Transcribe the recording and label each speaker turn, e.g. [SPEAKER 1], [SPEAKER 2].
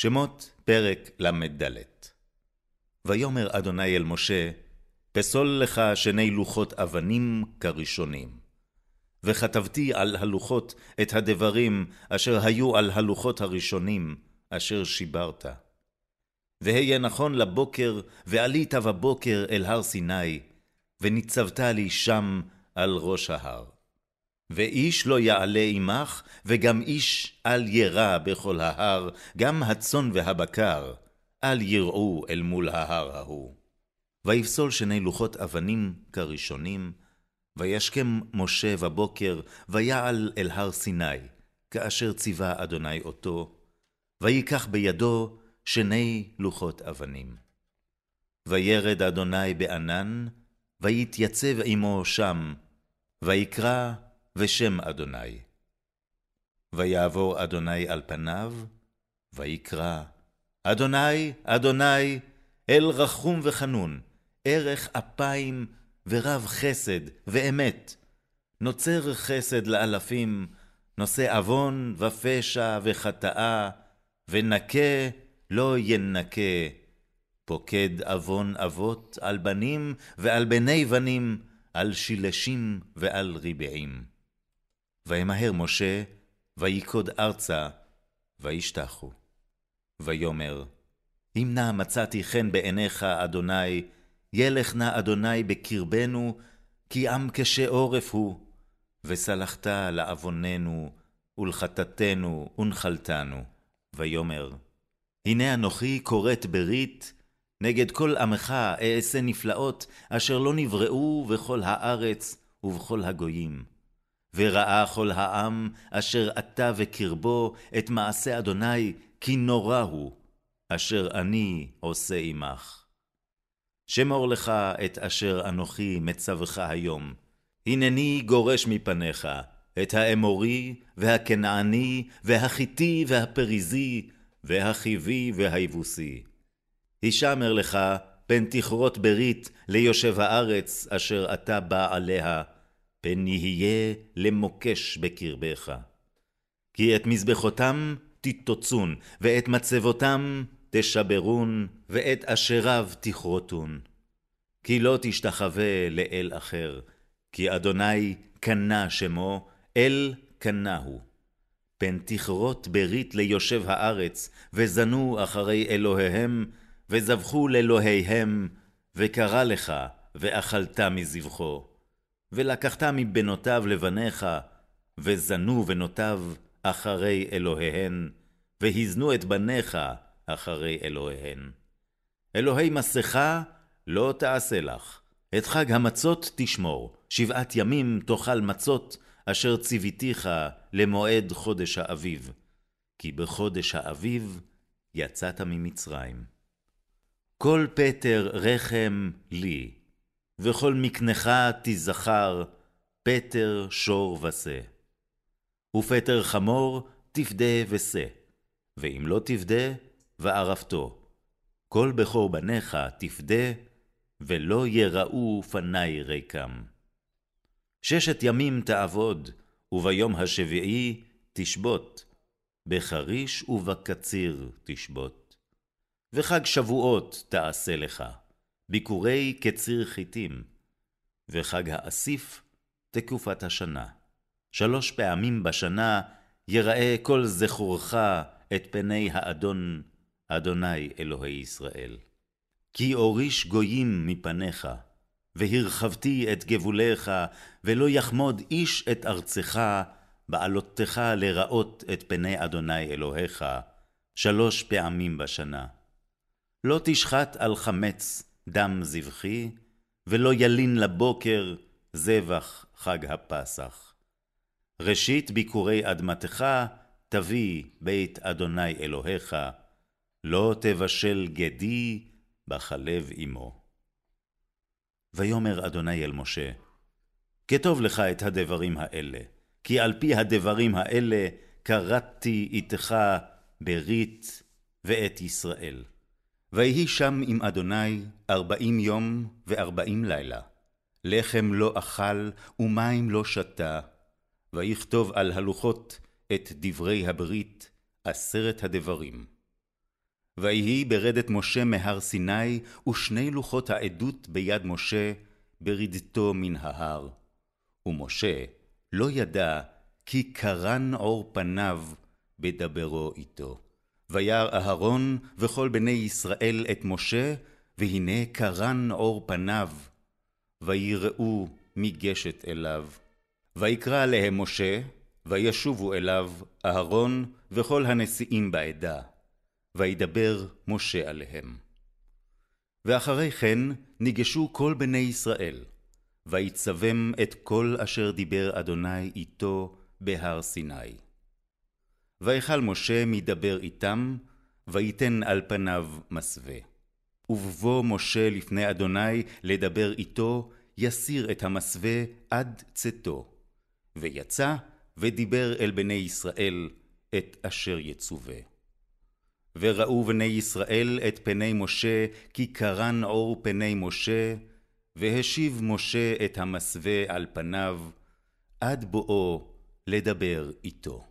[SPEAKER 1] שמות פרק ל"ד ויאמר אדוני אל משה, פסול לך שני לוחות אבנים כראשונים. וכתבתי על הלוחות את הדברים אשר היו על הלוחות הראשונים, אשר שיברת. והיה נכון לבוקר, ועלית בבוקר אל הר סיני, וניצבת לי שם על ראש ההר. ואיש לא יעלה עמך, וגם איש אל ירא בכל ההר, גם הצאן והבקר, אל יראו אל מול ההר ההוא. ויפסול שני לוחות אבנים כראשונים, וישכם משה בבוקר, ויעל אל הר סיני, כאשר ציווה אדוני אותו, ויקח בידו שני לוחות אבנים. וירד אדוני בענן, ויתייצב עמו שם, ויקרא ושם אדוני. ויעבור אדוני על פניו, ויקרא, אדוני, אדוני, אל רחום וחנון, ערך אפיים ורב חסד ואמת, נוצר חסד לאלפים, נושא עוון ופשע וחטאה, ונקה לא ינקה, פוקד עוון אבות על בנים ועל בני בנים, על שילשים ועל ריבעים. וימהר משה, ויקוד ארצה, וישתחו. ויאמר, אם נא מצאתי חן בעיניך, אדוני, ילך נא אדוני בקרבנו, כי עם קשה עורף הוא, וסלחת לעווננו, ולחטאתנו, ונחלתנו. ויאמר, הנה אנוכי כורת ברית, נגד כל עמך אעשה נפלאות, אשר לא נבראו בכל הארץ ובכל הגויים. וראה כל העם אשר אתה וקרבו את מעשה אדוני, כי נורא הוא, אשר אני עושה עמך. שמור לך את אשר אנוכי מצווך היום. הנני גורש מפניך את האמורי, והכנעני, והחיתי, והפריזי, והחיבי, והיבוסי. הישמר לך פן תכרות ברית ליושב הארץ אשר אתה בא עליה, פן יהיה למוקש בקרבך. כי את מזבחותם תתוצון, ואת מצבותם תשברון, ואת אשריו תכרותון. כי לא תשתחווה לאל אחר, כי אדוני קנה שמו, אל קנהו. פן תכרות ברית ליושב הארץ, וזנו אחרי אלוהיהם, וזבחו לאלוהיהם, וקרא לך, ואכלת מזבחו. ולקחת מבנותיו לבניך, וזנו בנותיו אחרי אלוהיהן, והזנו את בניך אחרי אלוהיהן. אלוהי מסכה לא תעשה לך, את חג המצות תשמור, שבעת ימים תאכל מצות, אשר ציוויתיך למועד חודש האביב, כי בחודש האביב יצאת ממצרים. כל פטר רחם לי, וכל מקנך תזכר, פטר שור ושה. ופטר חמור תפדה ושא, ואם לא תפדה, וערפתו. כל בכור בניך תפדה, ולא יראו פני ריקם. ששת ימים תעבוד, וביום השביעי תשבות, בחריש ובקציר תשבות. וחג שבועות תעשה לך. ביקורי קציר חיטים, וחג האסיף, תקופת השנה. שלוש פעמים בשנה יראה כל זכורך את פני האדון, אדוני אלוהי ישראל. כי אוריש גויים מפניך, והרחבתי את גבוליך, ולא יחמוד איש את ארצך, בעלותך לראות את פני אדוני אלוהיך, שלוש פעמים בשנה. לא תשחט על חמץ, דם זבחי, ולא ילין לבוקר זבח חג הפסח. ראשית ביקורי אדמתך תביא בית אדוני אלוהיך, לא תבשל גדי בחלב עמו. ויאמר אדוני אל משה, כתוב לך את הדברים האלה, כי על פי הדברים האלה כרתתי איתך ברית ואת ישראל. ויהי שם עם אדוני ארבעים יום וארבעים לילה. לחם לא אכל ומים לא שתה, ויכתוב על הלוחות את דברי הברית, עשרת הדברים. ויהי ברדת משה מהר סיני, ושני לוחות העדות ביד משה, ברדתו מן ההר. ומשה לא ידע כי קרן עור פניו בדברו איתו. וירא אהרון וכל בני ישראל את משה, והנה קרן עור פניו, ויראו מגשת אליו. ויקרא להם משה, וישובו אליו אהרון וכל הנשיאים בעדה, וידבר משה עליהם. ואחרי כן ניגשו כל בני ישראל, ויצבם את כל אשר דיבר אדוני איתו בהר סיני. ויכל משה מדבר איתם, ויתן על פניו מסווה. ובבוא משה לפני אדוני לדבר איתו, יסיר את המסווה עד צאתו. ויצא ודיבר אל בני ישראל את אשר יצווה. וראו בני ישראל את פני משה, כי קרן עור פני משה, והשיב משה את המסווה על פניו, עד בואו לדבר איתו.